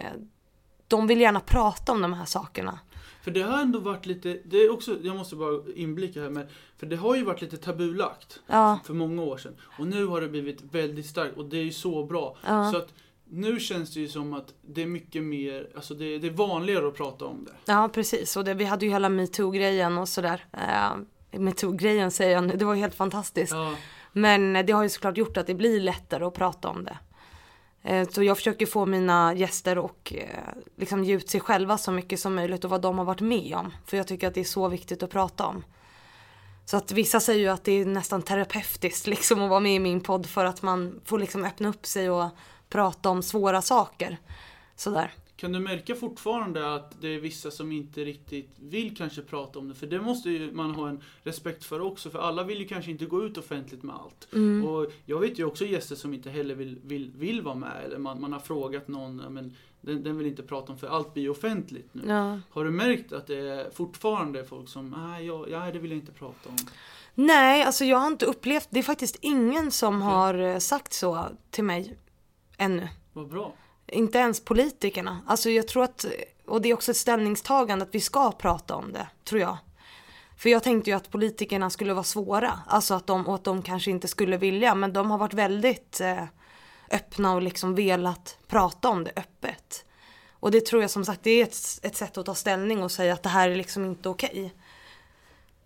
[SPEAKER 2] de vill gärna prata om de här sakerna.
[SPEAKER 1] För det har ändå varit lite, det är också, jag måste bara inblicka här med, för det har ju varit lite tabulagt
[SPEAKER 2] Ja,
[SPEAKER 1] för många år sedan. Och nu har det blivit väldigt starkt och det är ju så bra.
[SPEAKER 2] Ja.
[SPEAKER 1] Så att nu känns det ju som att det är mycket mer, alltså det, det är vanligare att prata om det.
[SPEAKER 2] ja precis. Och det, vi hade ju hela metoo-grejen och sådär. Eh, metoo-grejen säger jag nu, det var ju helt fantastiskt.
[SPEAKER 1] Ja,
[SPEAKER 2] Men det har ju såklart gjort att det blir lättare att prata om det. Eh, Så jag försöker få mina gäster och eh, liksom ge ut sig själva så mycket som möjligt och vad de har varit med om. För jag tycker att det är så viktigt att prata om. Så att vissa säger ju att det är nästan terapeutiskt liksom att vara med i min podd för att man får liksom öppna upp sig och prata om svåra saker. Sådär.
[SPEAKER 1] Kan du märka fortfarande att det är vissa som inte riktigt vill kanske prata om det? För det måste ju man ha en respekt för också, för alla vill ju kanske inte gå ut offentligt med allt.
[SPEAKER 2] Mm.
[SPEAKER 1] Och jag vet ju också gäster som inte heller vill, vill, vill vara med, eller man, man har frågat någon, ja, men den, den vill inte prata om för allt blir offentligt nu.
[SPEAKER 2] Ja.
[SPEAKER 1] Har du märkt att det är fortfarande folk som, nej, jag, nej det vill jag inte prata om.
[SPEAKER 2] Nej, alltså jag har inte upplevt, det är faktiskt ingen som har eh, sagt så till mig ännu.
[SPEAKER 1] Vad bra.
[SPEAKER 2] Inte ens politikerna. Alltså jag tror att, och det är också ett ställningstagande att vi ska prata om det, tror jag. För jag tänkte ju att politikerna skulle vara svåra, alltså att de, och att de kanske inte skulle vilja, men de har varit väldigt eh, öppna och liksom velat prata om det öppet. Och det tror jag som sagt, det är ett, ett sätt att ta ställning och säga att det här är liksom inte okej.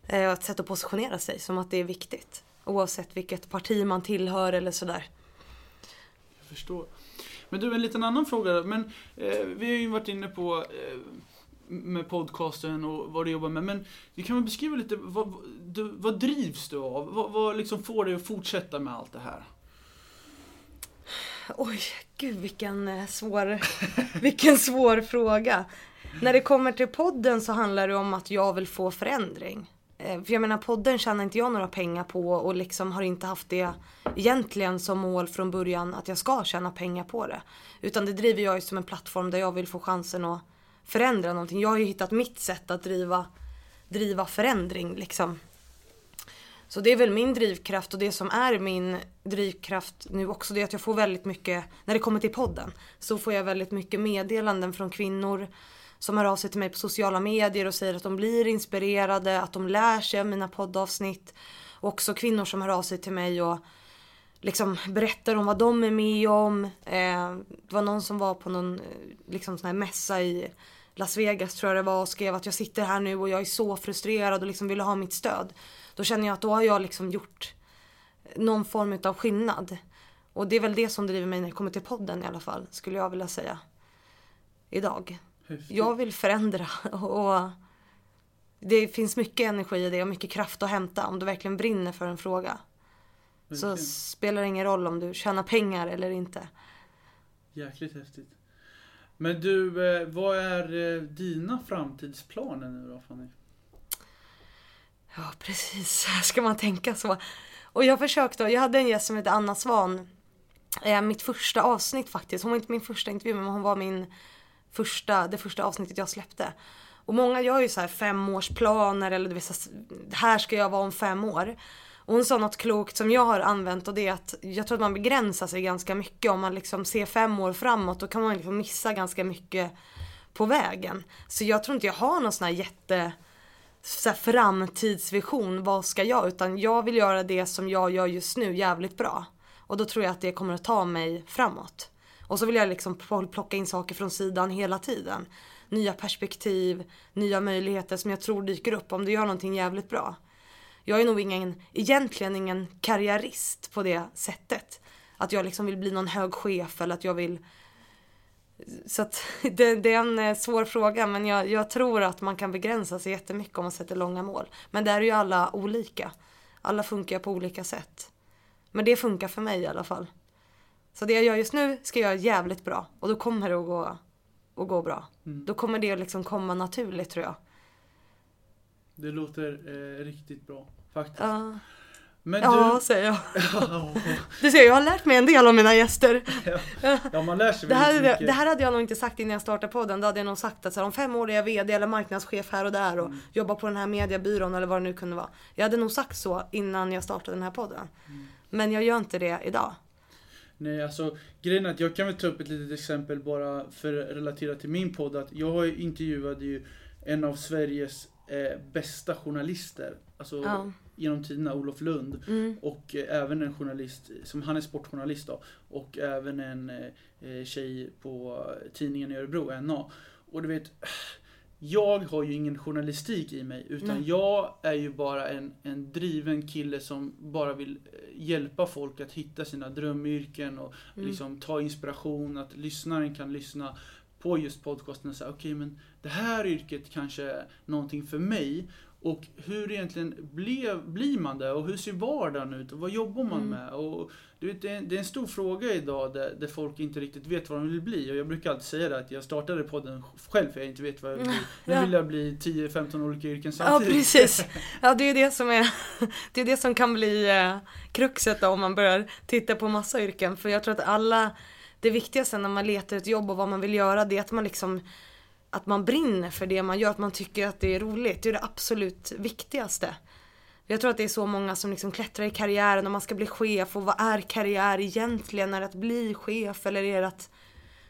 [SPEAKER 2] Eh, och ett sätt att positionera sig som att det är viktigt. Oavsett vilket parti man tillhör eller sådär.
[SPEAKER 1] Förstår. Men du, en liten annan fråga. Men, eh, vi har ju varit inne på eh, med podcasten och vad du jobbar med. Men du kan väl beskriva lite, vad, du, vad drivs du av? Vad, vad liksom får dig att fortsätta med allt det här?
[SPEAKER 2] Oj, gud vilken eh, svår, vilken svår fråga. När det kommer till podden så handlar det om att jag vill få förändring. Eh, för jag menar podden tjänar inte jag några pengar på och liksom har inte haft det egentligen som mål från början att jag ska tjäna pengar på det. Utan det driver jag ju som en plattform där jag vill få chansen att förändra någonting. Jag har ju hittat mitt sätt att driva, driva förändring liksom. Så det är väl min drivkraft och det som är min drivkraft nu också det är att jag får väldigt mycket, när det kommer till podden, så får jag väldigt mycket meddelanden från kvinnor som hör av sig till mig på sociala medier och säger att de blir inspirerade, att de lär sig av mina poddavsnitt. Och också kvinnor som hör av sig till mig och liksom berättar om vad de är med om. Eh, det var någon som var på någon eh, liksom sån här mässa i Las Vegas tror jag det var och skrev att jag sitter här nu och jag är så frustrerad och liksom vill ha mitt stöd. Då känner jag att då har jag liksom gjort någon form av skillnad. Och det är väl det som driver mig när det kommer till podden i alla fall, skulle jag vilja säga. Idag.
[SPEAKER 1] Häftigt.
[SPEAKER 2] Jag vill förändra och det finns mycket energi i det och mycket kraft att hämta om du verkligen brinner för en fråga. Så
[SPEAKER 1] Verkligen.
[SPEAKER 2] spelar det ingen roll om du tjänar pengar eller inte.
[SPEAKER 1] Jäkligt häftigt. Men du, eh, vad är eh, dina framtidsplaner nu då Fanny?
[SPEAKER 2] Ja, precis. Ska man tänka så? Och jag försökte, jag hade en gäst som hette Anna Svan. Eh, mitt första avsnitt faktiskt. Hon var inte min första intervju men hon var min första, det första avsnittet jag släppte. Och många gör ju så här femårsplaner eller du vet, så här, här ska jag vara om fem år. Och hon sa något klokt som jag har använt och det är att jag tror att man begränsar sig ganska mycket om man liksom ser fem år framåt. Då kan man liksom missa ganska mycket på vägen. Så jag tror inte jag har någon sån här jätte så här framtidsvision, vad ska jag? Utan jag vill göra det som jag gör just nu jävligt bra. Och då tror jag att det kommer att ta mig framåt. Och så vill jag liksom plocka in saker från sidan hela tiden. nya perspektiv, nya möjligheter som jag tror dyker upp om du gör någonting jävligt bra. Jag är nog ingen, egentligen ingen karriärist på det sättet. Att jag liksom vill bli någon hög chef eller att jag vill så att det, det, är en eh, svår fråga men jag, jag, tror att man kan begränsa sig jättemycket om man sätter långa mål. Men där är ju alla olika. Alla funkar på olika sätt. Men det funkar för mig i alla fall. Så det jag gör just nu ska jag göra jävligt bra och då kommer det att gå, att gå bra. Mm. Då kommer det liksom komma naturligt tror jag.
[SPEAKER 1] Det låter eh, riktigt bra faktiskt. Uh.
[SPEAKER 2] Men ja, du... säger jag. du ser, jag har lärt mig en del av mina gäster.
[SPEAKER 1] ja. ja, man lär sig
[SPEAKER 2] det här, mycket. Det här hade jag nog inte sagt innan jag startade podden. Då hade jag nog sagt att så här, om fem år är jag VD eller marknadschef här och där och mm. jobbar på den här mediebyrån eller vad det nu kunde vara. Jag hade nog sagt så innan jag startade den här podden. Mm. Men jag gör inte det idag.
[SPEAKER 1] Nej, alltså grejen är att jag kan väl ta upp ett litet exempel bara för att relatera till min podd. Att jag intervjuade ju en av Sveriges eh, bästa journalister. Alltså, ja genom tiderna, Olof Lund. Mm. Och eh, även en journalist, som han är sportjournalist då. Och även en eh, tjej på tidningen i Örebro, NA. Och du vet, jag har ju ingen journalistik i mig. Utan Nej. jag är ju bara en, en driven kille som bara vill eh, hjälpa folk att hitta sina drömyrken och mm. liksom ta inspiration. Att lyssnaren kan lyssna på just podcasten och säga okej okay, men det här yrket kanske är någonting för mig. Och hur egentligen blev, blir man det? Och hur ser vardagen ut? Och vad jobbar man mm. med? Och, det, är, en stor fråga idag där, där, folk inte riktigt vet vad de vill bli. Och jag brukar alltid säga det att jag startade podden själv för jag inte vet vad jag vill bli. Nu vill jag bli 10-15 olika yrken samtidigt.
[SPEAKER 2] Ja precis. Ja det är det som är Det är det som kan bli eh, kruxet då, om man börjar titta på massa yrken. För jag tror att alla Det viktigaste när man letar ett jobb och vad man vill göra det är att man liksom att man brinner för det man gör, att man tycker att det är roligt. Det är det absolut viktigaste. Jag tror att det är så många som liksom klättrar i karriären och man ska bli chef och vad är karriär egentligen? Är det att bli chef eller är det att...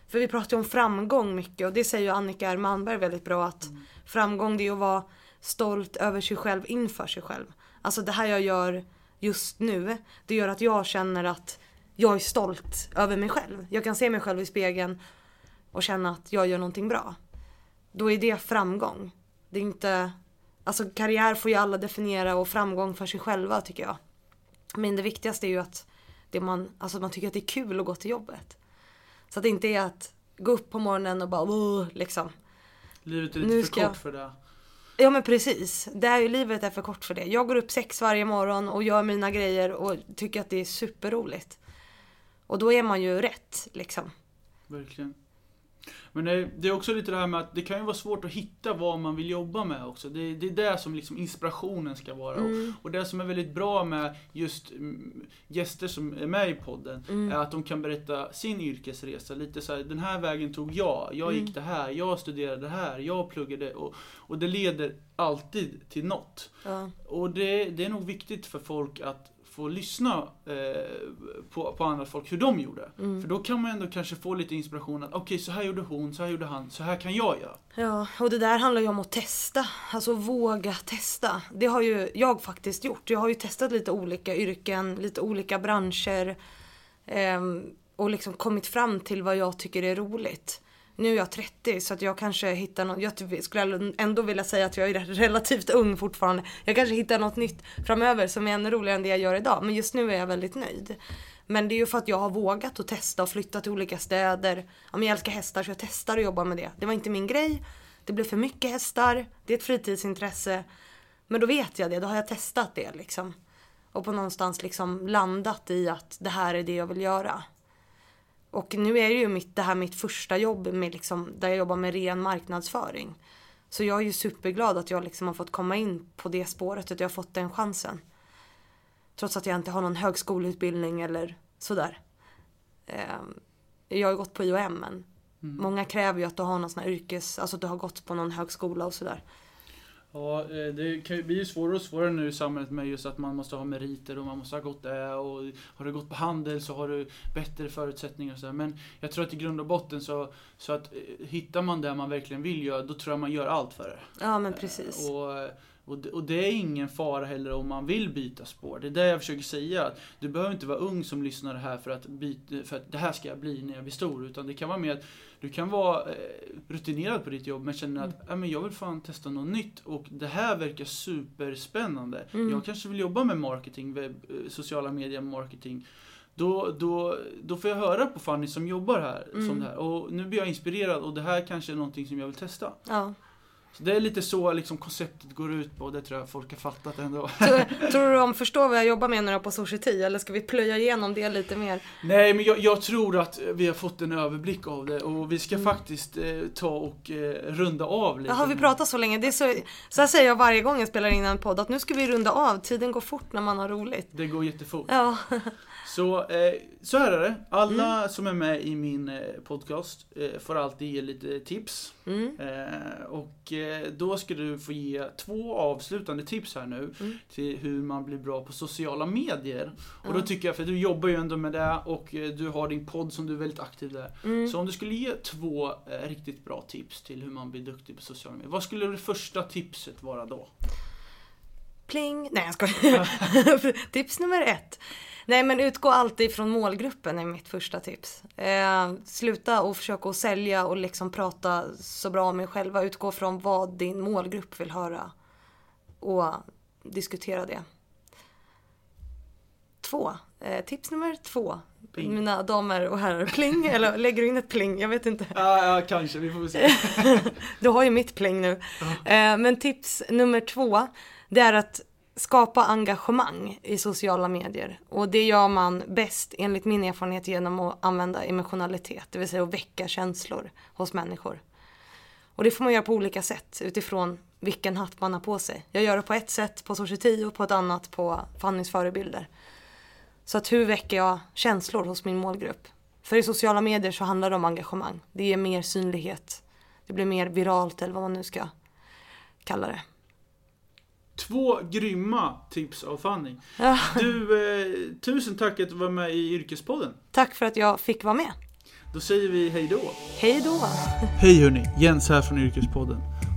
[SPEAKER 2] För vi pratar ju om framgång mycket och det säger ju Annika R. Malmberg väldigt bra att mm. framgång det är att vara stolt över sig själv inför sig själv. Alltså det här jag gör just nu, det gör att jag känner att jag är stolt över mig själv. Jag kan se mig själv i spegeln och känna att jag gör någonting bra då är det framgång. Det är inte, alltså karriär får ju alla definiera och framgång för sig själva tycker jag. Men det viktigaste är ju att det man, alltså man tycker att det är kul att gå till jobbet. Så att det inte är att gå upp på morgonen och bara liksom.
[SPEAKER 1] Livet är lite nu för kort för det.
[SPEAKER 2] Ja men precis. Det är ju, livet är för kort för det. Jag går upp sex varje morgon och gör mina grejer och tycker att det är superroligt. Och då är man ju rätt liksom.
[SPEAKER 1] Verkligen. Men det är också lite det här med att det kan ju vara svårt att hitta vad man vill jobba med också. Det, det är det som liksom inspirationen ska vara. Mm. Och, och, det som är väldigt bra med just mm, gäster som är med i podden mm. är att de kan berätta sin yrkesresa. Lite så här, den här vägen tog jag, jag gick mm. det här, jag studerade det här, jag pluggade. Och, och det leder alltid till något. Ja. Och det, det är nog viktigt för folk att få lyssna eh, på, på andra folk, hur de gjorde. Mm. För då kan man ändå kanske få lite inspiration att okej, okay, så här gjorde hon, så här gjorde han, så här kan jag göra.
[SPEAKER 2] Ja, och det där handlar ju om att testa. Alltså våga testa. Det har ju jag faktiskt gjort. Jag har ju testat lite olika yrken, lite olika branscher. Eh, och liksom kommit fram till vad jag tycker är roligt. Nu är jag 30 så att jag kanske hittar något, jag skulle ändå vilja säga att jag är relativt ung fortfarande. Jag kanske hittar något nytt framöver som är ännu roligare än det jag gör idag. Men just nu är jag väldigt nöjd. Men det är ju för att jag har vågat att testa och flytta till olika städer. Ja, men jag älskar hästar så jag testar att jobba med det. Det var inte min grej. Det blev för mycket hästar. Det är ett fritidsintresse. Men då vet jag det, då har jag testat det liksom. Och på någonstans liksom landat i att det här är det jag vill göra. Och nu är det ju mitt, det här mitt första jobb med liksom, där jag jobbar med ren marknadsföring. Så jag är ju superglad att jag liksom har fått komma in på det spåret, att jag har fått den chansen. Trots att jag inte har någon högskoleutbildning eller sådär. Ehm, jag har gått på IOM men mm. många kräver ju att du har någon sån här yrkes, alltså att du har gått på någon högskola och sådär.
[SPEAKER 1] Ja, eh, det kan ju svårare och svårare nu i samhället med just att man måste ha meriter och man måste ha gått det och har du gått på handel så har du bättre förutsättningar och så Men jag tror att i grund och botten så, så att eh, hittar man det man verkligen vill göra, då tror jag man gör allt för det.
[SPEAKER 2] Ja, men precis.
[SPEAKER 1] Och Och det, och det är ingen fara heller om man vill byta spår. Det är det jag försöker säga. Att du behöver inte vara ung som lyssnar här för att, byta, för att det här ska jag bli när jag blir stor. Utan det kan vara mer att du kan vara eh, rutinerad på ditt jobb men känner att men jag vill fan testa något nytt och det här verkar superspännande.
[SPEAKER 2] Mm.
[SPEAKER 1] Jag kanske vill jobba med marketing, webb, eh, sociala medier marketing. Då, då, då får jag höra på Fanny som jobbar här,
[SPEAKER 2] Mm.
[SPEAKER 1] som det här. Och nu blir jag inspirerad och det här kanske är någonting som jag vill testa.
[SPEAKER 2] Ja.
[SPEAKER 1] Så det är lite så liksom konceptet går ut på och det tror jag folk har fattat ändå.
[SPEAKER 2] Tror, tror du de förstår vad jag jobbar med nu då på Society eller ska vi plöja igenom det lite mer?
[SPEAKER 1] Nej men jag, jag tror att vi har fått en överblick av det och vi ska
[SPEAKER 2] Mm.
[SPEAKER 1] faktiskt eh, ta och eh, runda av lite.
[SPEAKER 2] Har vi pratat så länge? Det är så, så här säger jag varje gång jag spelar in en podd att nu ska vi runda av. Tiden går fort när man har roligt.
[SPEAKER 1] Det går jättefort.
[SPEAKER 2] Ja.
[SPEAKER 1] Så, eh, så här är det. Alla
[SPEAKER 2] Mm.
[SPEAKER 1] som är med i min eh, podcast eh, får alltid ge lite tips.
[SPEAKER 2] Mm.
[SPEAKER 1] Eh, och eh, då ska du få ge två avslutande tips här nu
[SPEAKER 2] Mm.
[SPEAKER 1] till hur man blir bra på sociala medier. Och då tycker jag, för du jobbar ju ändå med det och eh, du har din podd som du är väldigt aktiv där.
[SPEAKER 2] Mm.
[SPEAKER 1] Så om du skulle ge två riktigt bra tips till hur man blir duktig på sociala medier. Vad skulle det första tipset vara då?
[SPEAKER 2] Pling! Nej jag skojar. tips nummer ett. Nej men utgå alltid från målgruppen är mitt första tips. Eh, sluta och försöka att sälja och liksom prata så bra om er själva. Utgå från vad din målgrupp vill höra. Och diskutera det. Två. Eh, tips nummer två.
[SPEAKER 1] Pling.
[SPEAKER 2] Mina damer och herrar. Pling! Eller lägger du in ett pling? Jag vet inte.
[SPEAKER 1] Ja, ja kanske. Vi får väl se.
[SPEAKER 2] Du har ju mitt pling nu. Eh, men tips nummer två, det är att skapa engagemang i sociala medier. Och det gör man bäst, enligt min erfarenhet, genom att använda emotionalitet. Det vill säga att väcka känslor hos människor. Och det får man göra på olika sätt utifrån vilken hatt man har på sig. Jag gör det på ett sätt på Society och på ett annat på Fannys förebilder. Så att hur väcker jag känslor hos min målgrupp? För i sociala medier så handlar det om engagemang. Det ger mer synlighet. Det blir mer viralt eller vad man nu ska kalla det.
[SPEAKER 1] Två grymma tips av Fanny.
[SPEAKER 2] Ja,
[SPEAKER 1] Du, eh, tusen tack att du var med i Yrkespodden.
[SPEAKER 2] tack för att jag fick vara med.
[SPEAKER 1] Då säger vi hej då.
[SPEAKER 2] Hej då!
[SPEAKER 1] Hej hörni, Jens här från Yrkespodden.